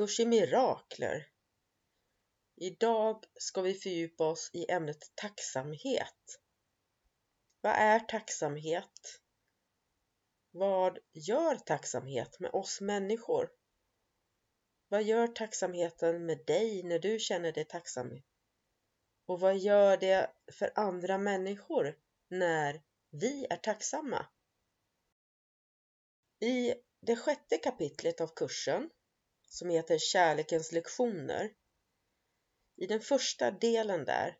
Välkommen kurs i mirakler. Idag ska vi fördjupa oss i ämnet tacksamhet. Vad är tacksamhet? Vad gör tacksamhet med oss människor? Vad gör tacksamheten med dig när du känner dig tacksam? Och vad gör det för andra människor när vi är tacksamma? I det sjätte kapitlet av kursen som heter Kärlekens lektioner. I den första delen där,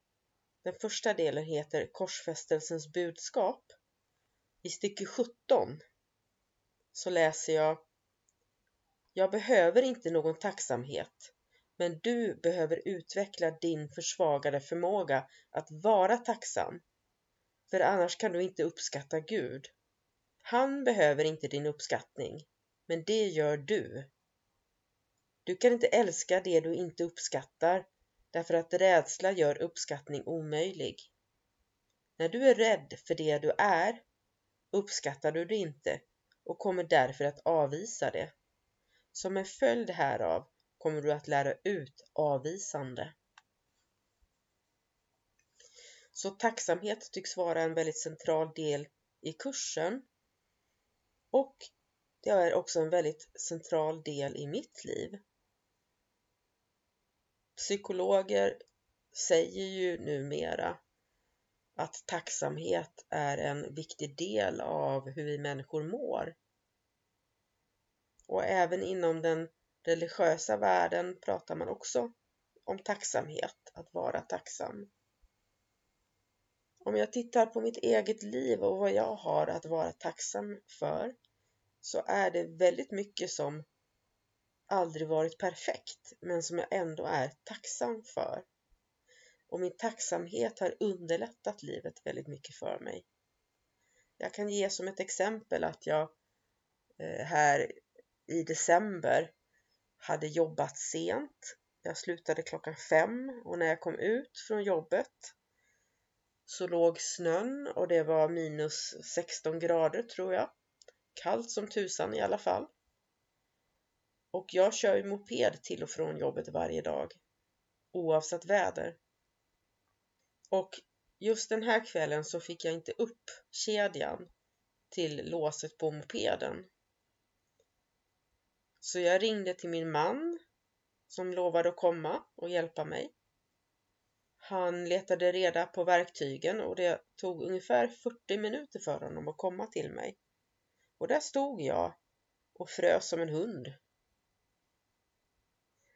den första delen heter Korsfästelsens budskap. I stycke 17 så läser jag Jag behöver inte någon tacksamhet, men du behöver utveckla din försvagade förmåga att vara tacksam. För annars kan du inte uppskatta Gud. Han behöver inte din uppskattning, men det gör du. Du kan inte älska det du inte uppskattar därför att rädsla gör uppskattning omöjlig. När du är rädd för det du är uppskattar du det inte och kommer därför att avvisa det. Som en följd härav kommer du att lära ut avvisande. Så tacksamhet tycks vara en väldigt central del i kursen och det är också en väldigt central del i mitt liv. Psykologer säger ju numera att tacksamhet är en viktig del av hur vi människor mår. Och även inom den religiösa världen pratar man också om tacksamhet, att vara tacksam. Om jag tittar på mitt eget liv och vad jag har att vara tacksam för så är det väldigt mycket som aldrig varit perfekt men som jag ändå är tacksam för. Och min tacksamhet har underlättat livet väldigt mycket för mig. Jag kan ge som ett exempel att jag eh, här i december hade jobbat sent. Jag slutade klockan fem och när jag kom ut från jobbet så låg snön och det var minus 16 grader tror jag. Kallt som tusan i alla fall. Och jag kör ju moped till och från jobbet varje dag. Oavsett väder. Och just den här kvällen så fick jag inte upp kedjan till låset på mopeden. Så jag ringde till min man som lovade att komma och hjälpa mig. Han letade reda på verktygen och det tog ungefär 40 minuter för honom att komma till mig. Och där stod jag och frös som en hund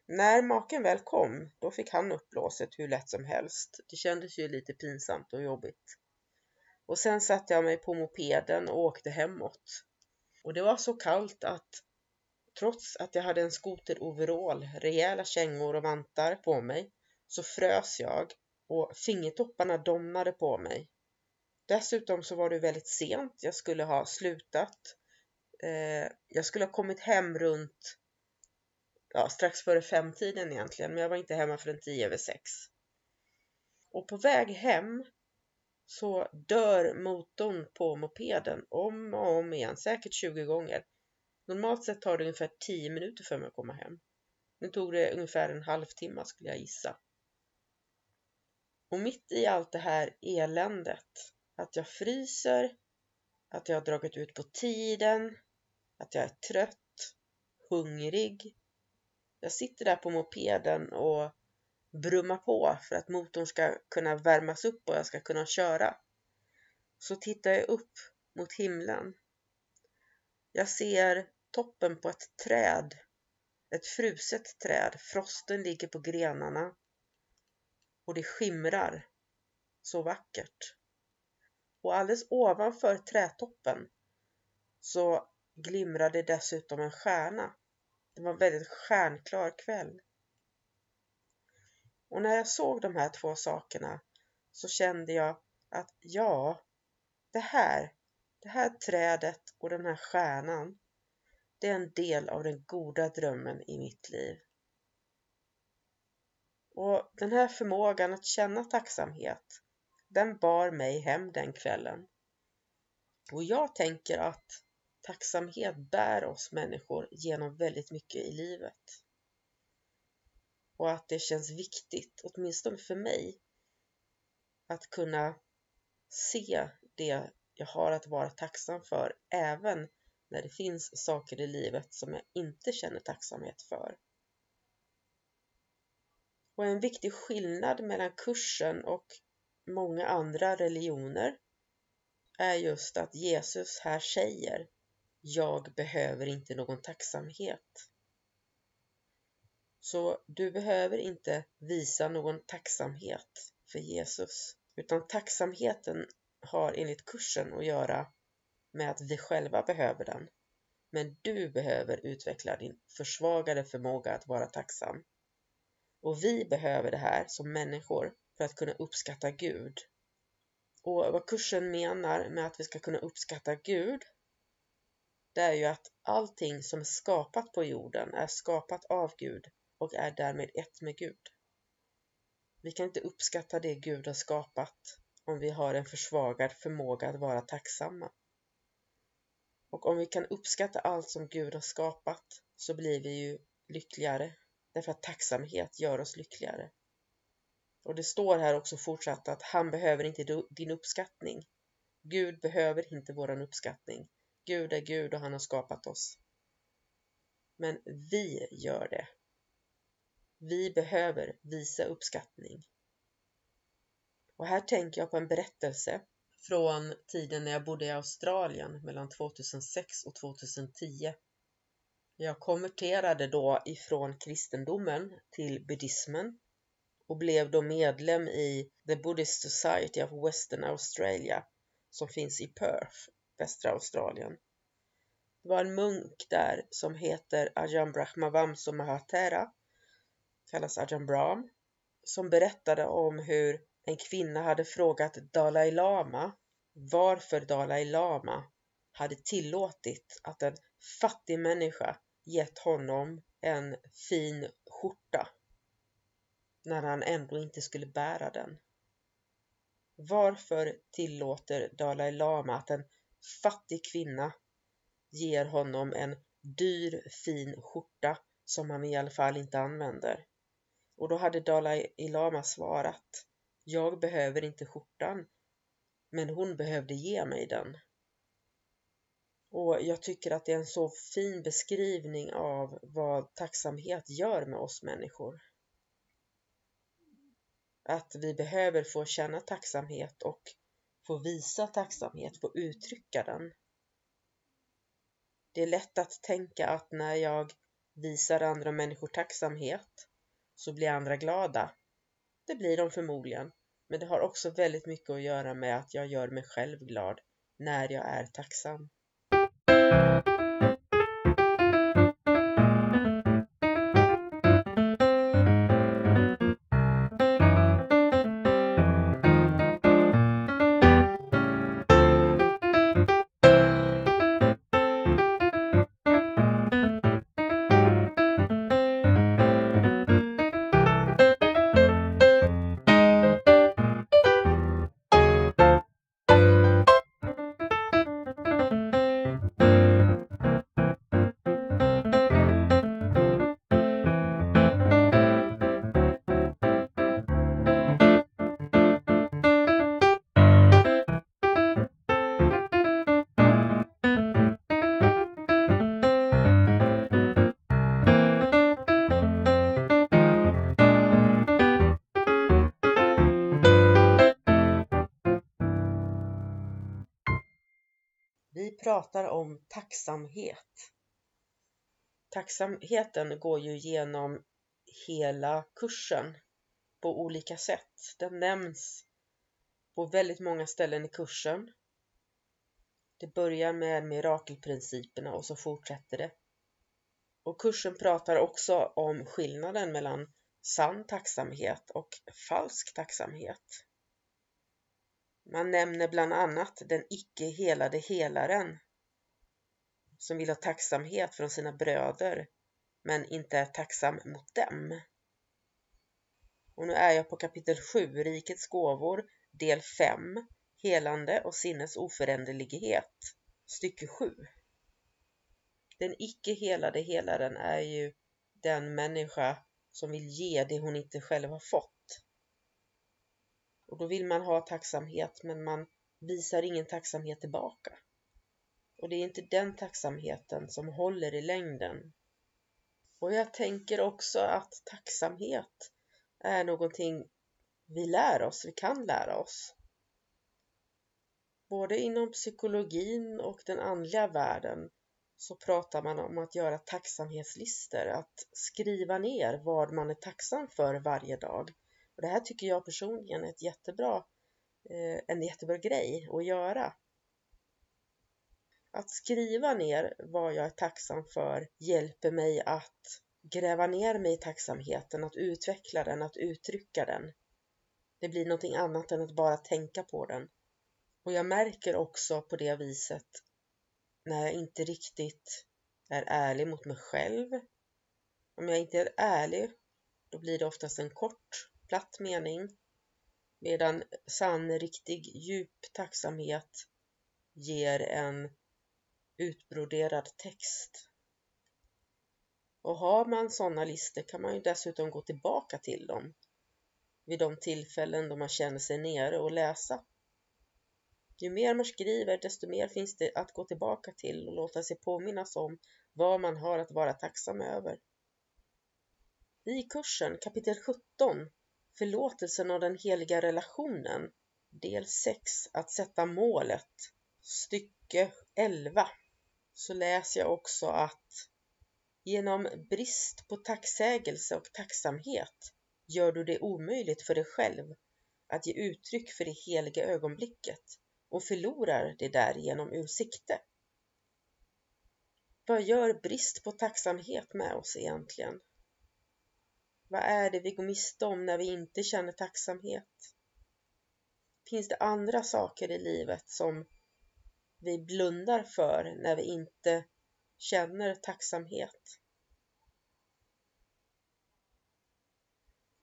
när maken väl kom, då fick han upp låset hur lätt som helst. Det kändes ju lite pinsamt och jobbigt. Och sen satte jag mig på mopeden och åkte hemåt. Och det var så kallt att trots att jag hade en skoteroverall, rejäla kängor och vantar på mig, så frös jag och fingertopparna domnade på mig. Dessutom så var det väldigt sent. Jag skulle ha slutat. Eh, jag skulle ha kommit hem runt ja, strax före femtiden egentligen, men jag var inte hemma förrän tio över sex. Och på väg hem så dör motorn på mopeden om och om igen, säkert 20 gånger. Normalt sett tar det ungefär 10 minuter för mig att komma hem. Nu tog det ungefär en halvtimme skulle jag gissa. Och mitt i allt det här eländet, att jag fryser, att jag har dragit ut på tiden, att jag är trött, hungrig. Jag sitter där på mopeden och brummar på för att motorn ska kunna värmas upp och jag ska kunna köra. Så tittar jag upp mot himlen. Jag ser toppen på ett träd, ett fruset träd. Frosten ligger på grenarna och det skimrar så vackert. Och alldeles ovanför trädtoppen så glimrade dessutom en stjärna. Det var en väldigt stjärnklar kväll. Och när jag såg de här två sakerna så kände jag att ja, det här, det här trädet och den här stjärnan, det är en del av den goda drömmen i mitt liv. Och den här förmågan att känna tacksamhet, den bar mig hem den kvällen. Och jag tänker att tacksamhet bär oss människor genom väldigt mycket i livet. Och att det känns viktigt, åtminstone för mig, att kunna se det jag har att vara tacksam för även när det finns saker i livet som jag inte känner tacksamhet för. Och en viktig skillnad mellan kursen och många andra religioner är just att Jesus här säger jag behöver inte någon tacksamhet. Så du behöver inte visa någon tacksamhet för Jesus, utan tacksamheten har enligt kursen att göra med att vi själva behöver den. Men du behöver utveckla din försvagade förmåga att vara tacksam. Och vi behöver det här som människor för att kunna uppskatta Gud. Och vad kursen menar med att vi ska kunna uppskatta Gud, det är ju att allting som är skapat på jorden är skapat av Gud och är därmed ett med Gud. Vi kan inte uppskatta det Gud har skapat om vi har en försvagad förmåga att vara tacksamma. Och om vi kan uppskatta allt som Gud har skapat så blir vi ju lyckligare därför att tacksamhet gör oss lyckligare. Och det står här också fortsatt att han behöver inte din uppskattning. Gud behöver inte våran uppskattning. Gud är Gud och han har skapat oss. Men vi gör det. Vi behöver visa uppskattning. Och här tänker jag på en berättelse från tiden när jag bodde i Australien mellan 2006 och 2010. Jag konverterade då ifrån kristendomen till buddhismen och blev då medlem i The Buddhist Society of Western Australia som finns i Perth, västra Australien. Det var en munk där som heter Ajahn Brahmavamsa Mahatera, kallas Ajahn Brahm, som berättade om hur en kvinna hade frågat Dalai Lama varför Dalai Lama hade tillåtit att en fattig människa gett honom en fin skjorta när han ändå inte skulle bära den. Varför tillåter Dalai Lama att en fattig kvinna ger honom en dyr fin skjorta som han i alla fall inte använder? Och då hade Dalai Lama svarat Jag behöver inte skjortan men hon behövde ge mig den. Och jag tycker att det är en så fin beskrivning av vad tacksamhet gör med oss människor. Att vi behöver få känna tacksamhet och få visa tacksamhet, få uttrycka den. Det är lätt att tänka att när jag visar andra människor tacksamhet så blir andra glada. Det blir de förmodligen, men det har också väldigt mycket att göra med att jag gör mig själv glad när jag är tacksam. Tacksamhet. Tacksamheten går ju genom hela kursen på olika sätt. Den nämns på väldigt många ställen i kursen. Det börjar med mirakelprinciperna och så fortsätter det. Och kursen pratar också om skillnaden mellan sann tacksamhet och falsk tacksamhet. Man nämner bland annat den icke helade helaren som vill ha tacksamhet från sina bröder men inte är tacksam mot dem. Och nu är jag på kapitel 7, Rikets gåvor, del 5, Helande och sinnes oföränderlighet, stycke 7. Den icke helade helaren är ju den människa som vill ge det hon inte själv har fått. Och då vill man ha tacksamhet men man visar ingen tacksamhet tillbaka. Och det är inte den tacksamheten som håller i längden. Och jag tänker också att tacksamhet är någonting vi lär oss, vi kan lära oss. Både inom psykologin och den andliga världen så pratar man om att göra tacksamhetslistor, att skriva ner vad man är tacksam för varje dag. Och det här tycker jag personligen är ett jättebra, eh, en jättebra grej att göra. Att skriva ner vad jag är tacksam för hjälper mig att gräva ner mig i tacksamheten, att utveckla den, att uttrycka den. Det blir någonting annat än att bara tänka på den. Och jag märker också på det viset när jag inte riktigt är ärlig mot mig själv. Om jag inte är ärlig, då blir det oftast en kort, platt mening. Medan sann, riktig, djup tacksamhet ger en utbroderad text. Och har man sådana listor kan man ju dessutom gå tillbaka till dem vid de tillfällen då man känner sig nere och läsa. Ju mer man skriver, desto mer finns det att gå tillbaka till och låta sig påminnas om vad man har att vara tacksam över. I kursen kapitel 17 Förlåtelsen och den heliga relationen del 6 Att sätta målet stycke 11 så läser jag också att genom brist på tacksägelse och tacksamhet gör du det omöjligt för dig själv att ge uttryck för det heliga ögonblicket och förlorar det därigenom ur sikte. Vad gör brist på tacksamhet med oss egentligen? Vad är det vi går miste om när vi inte känner tacksamhet? Finns det andra saker i livet som vi blundar för när vi inte känner tacksamhet?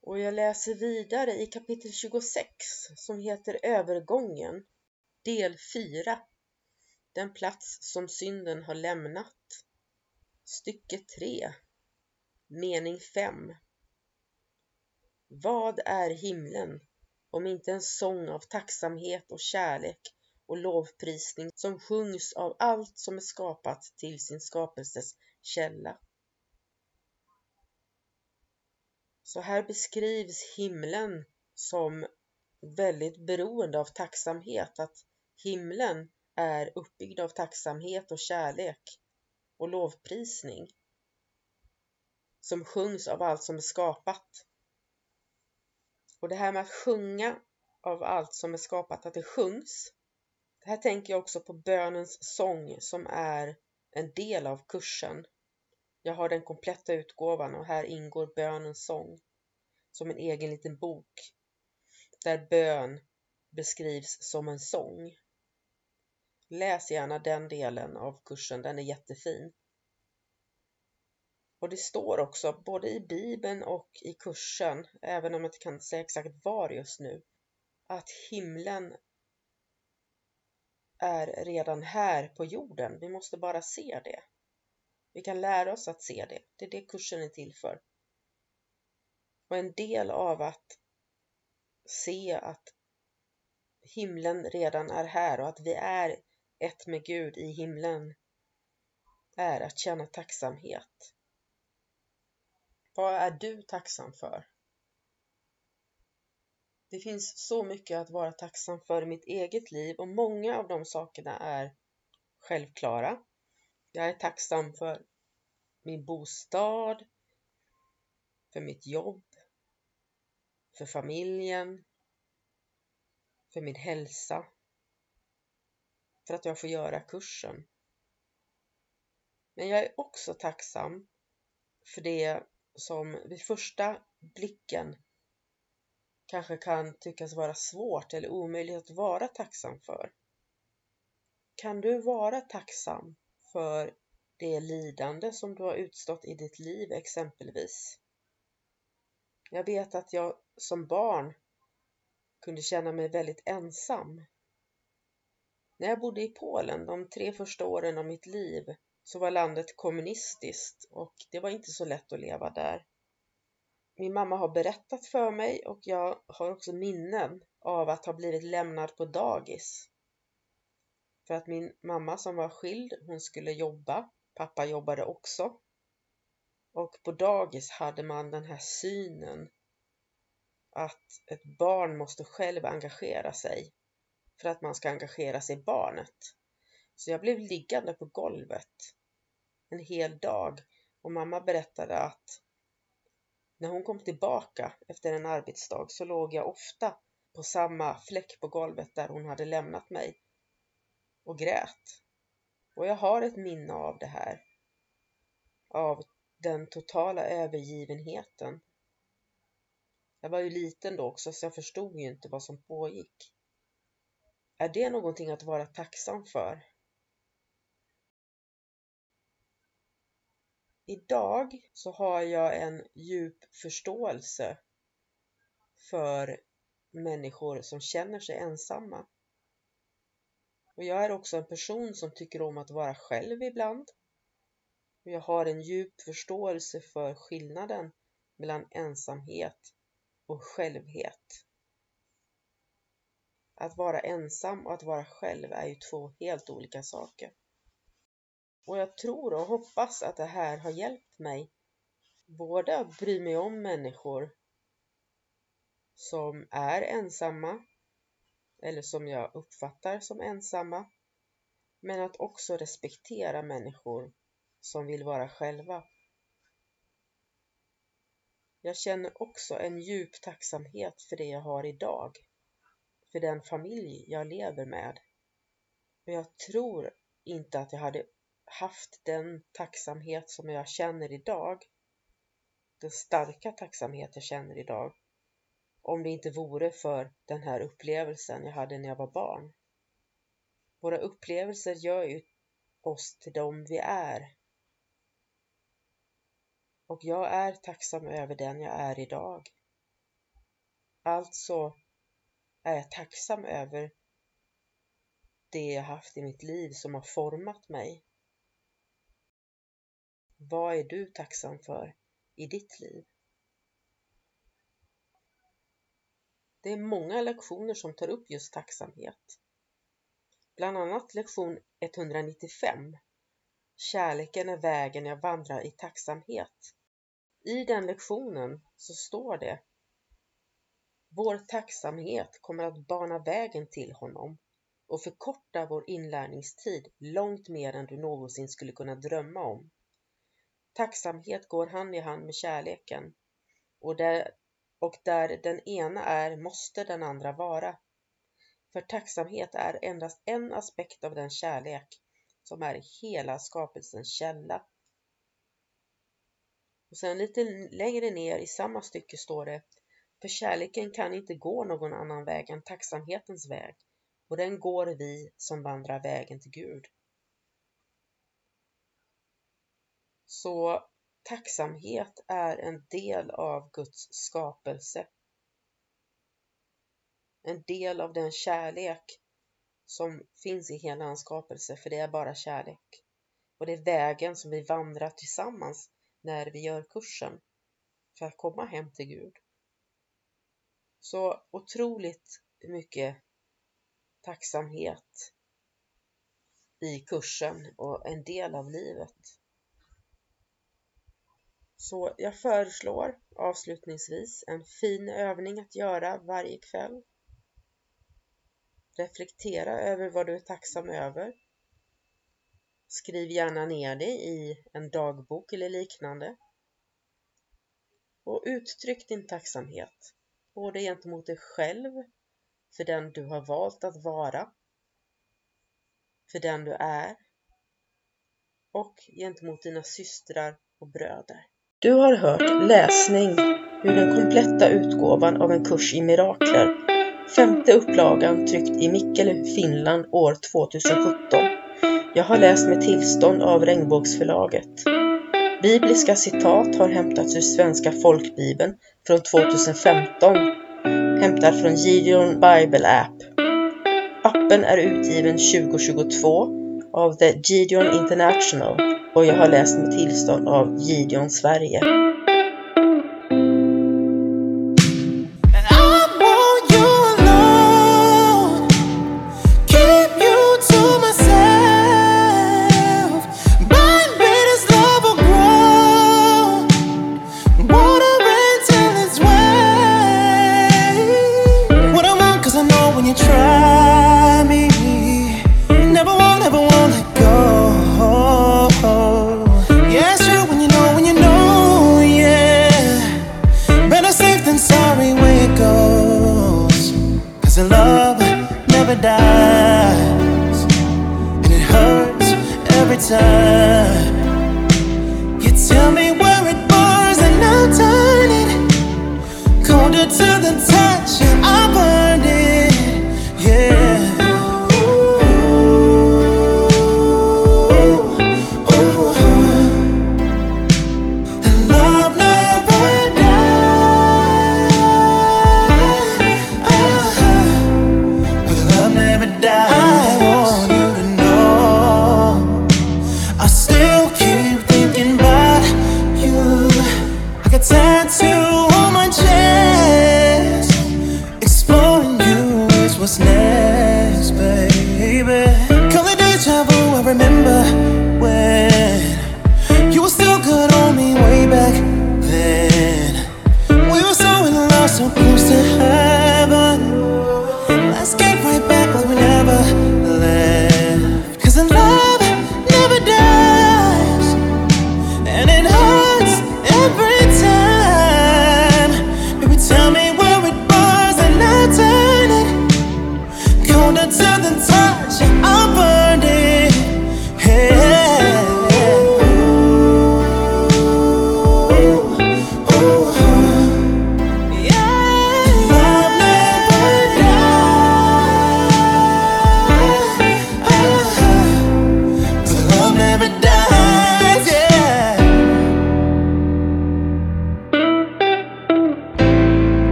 Och jag läser vidare i kapitel 26 som heter Övergången, del 4. Den plats som synden har lämnat. Stycke 3. Mening 5. Vad är himlen om inte en sång av tacksamhet och kärlek och lovprisning som sjungs av allt som är skapat till sin skapelses källa? Så här beskrivs himlen som väldigt beroende av tacksamhet, att himlen är uppbyggd av tacksamhet och kärlek och lovprisning som sjungs av allt som är skapat. Och det här med att sjunga av allt som är skapat, att det sjungs. Här tänker jag också på bönens sång som är en del av kursen. Jag har den kompletta utgåvan och här ingår bönens sång som en egen liten bok där bön beskrivs som en sång. Läs gärna den delen av kursen, den är jättefin. Och det står också både i Bibeln och i kursen, även om jag inte kan säga exakt var just nu, att himlen är redan här på jorden. Vi måste bara se det. Vi kan lära oss att se det. Det är det kursen är till för. Och en del av att se att himlen redan är här och att vi är ett med Gud i himlen är att känna tacksamhet. Vad är du tacksam för? Det finns så mycket att vara tacksam för i mitt eget liv och många av de sakerna är självklara. Jag är tacksam för min bostad, för mitt jobb, för familjen, för min hälsa, för att jag får göra kursen. Men jag är också tacksam för det som vid första blicken kanske kan tyckas vara svårt eller omöjligt att vara tacksam för. Kan du vara tacksam för det lidande som du har utstått i ditt liv exempelvis? Jag vet att jag som barn kunde känna mig väldigt ensam. När jag bodde i Polen de tre första åren av mitt liv så var landet kommunistiskt och det var inte så lätt att leva där. Min mamma har berättat för mig och jag har också minnen av att ha blivit lämnad på dagis. För att min mamma som var skild, hon skulle jobba. Pappa jobbade också. Och på dagis hade man den här synen att ett barn måste själv engagera sig för att man ska engagera sig i barnet. Så jag blev liggande på golvet en hel dag och mamma berättade att när hon kom tillbaka efter en arbetsdag så låg jag ofta på samma fläck på golvet där hon hade lämnat mig och grät. Och jag har ett minne av det här. Av den totala övergivenheten. Jag var ju liten då också så jag förstod ju inte vad som pågick. Är det någonting att vara tacksam för? Idag så har jag en djup förståelse för människor som känner sig ensamma. Och jag är också en person som tycker om att vara själv ibland. Och jag har en djup förståelse för skillnaden mellan ensamhet och självhet. Att vara ensam och att vara själv är ju två helt olika saker. Och jag tror och hoppas att det här har hjälpt mig både att bry mig om människor som är ensamma eller som jag uppfattar som ensamma men att också respektera människor som vill vara själva. Jag känner också en djup tacksamhet för det jag har idag, för den familj jag lever med. Och jag tror inte att jag hade haft den tacksamhet som jag känner idag, den starka tacksamhet jag känner idag, om det inte vore för den här upplevelsen jag hade när jag var barn. Våra upplevelser gör ju oss till dem vi är. Och jag är tacksam över den jag är idag. Alltså är jag tacksam över det jag haft i mitt liv som har format mig. Vad är du tacksam för i ditt liv? Det är många lektioner som tar upp just tacksamhet. Bland annat lektion 195 Kärleken är vägen jag vandrar i tacksamhet. I den lektionen så står det Vår tacksamhet kommer att bana vägen till honom och förkorta vår inlärningstid långt mer än du någonsin skulle kunna drömma om. Tacksamhet går hand i hand med kärleken och där, och där den ena är måste den andra vara. För tacksamhet är endast en aspekt av den kärlek som är hela skapelsens källa. Och sen lite längre ner i samma stycke står det För kärleken kan inte gå någon annan väg än tacksamhetens väg och den går vi som vandrar vägen till Gud. Så tacksamhet är en del av Guds skapelse. En del av den kärlek som finns i hela hans skapelse, för det är bara kärlek. Och det är vägen som vi vandrar tillsammans när vi gör kursen för att komma hem till Gud. Så otroligt mycket tacksamhet i kursen och en del av livet. Så jag föreslår avslutningsvis en fin övning att göra varje kväll. Reflektera över vad du är tacksam över. Skriv gärna ner det i en dagbok eller liknande. Och uttryck din tacksamhet, både gentemot dig själv, för den du har valt att vara, för den du är och gentemot dina systrar och bröder. Du har hört läsning ur den kompletta utgåvan av en kurs i mirakler, femte upplagan tryckt i Mikkeli, Finland år 2017. Jag har läst med tillstånd av Regnbågsförlaget. Bibliska citat har hämtats ur Svenska folkbibeln från 2015, hämtad från Gideon Bible App. Appen är utgiven 2022 av The Gideon International och jag har läst med tillstånd av Gideon Sverige. sense you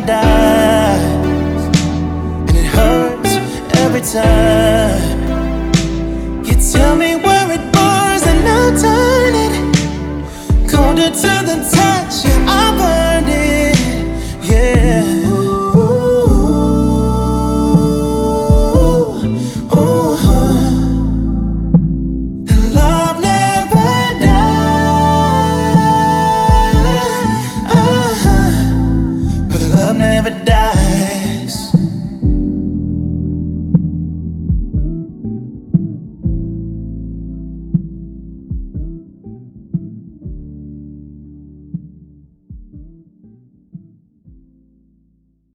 paradise And it hurts every time You tell me where it burns and I'll turn it Colder to the touch.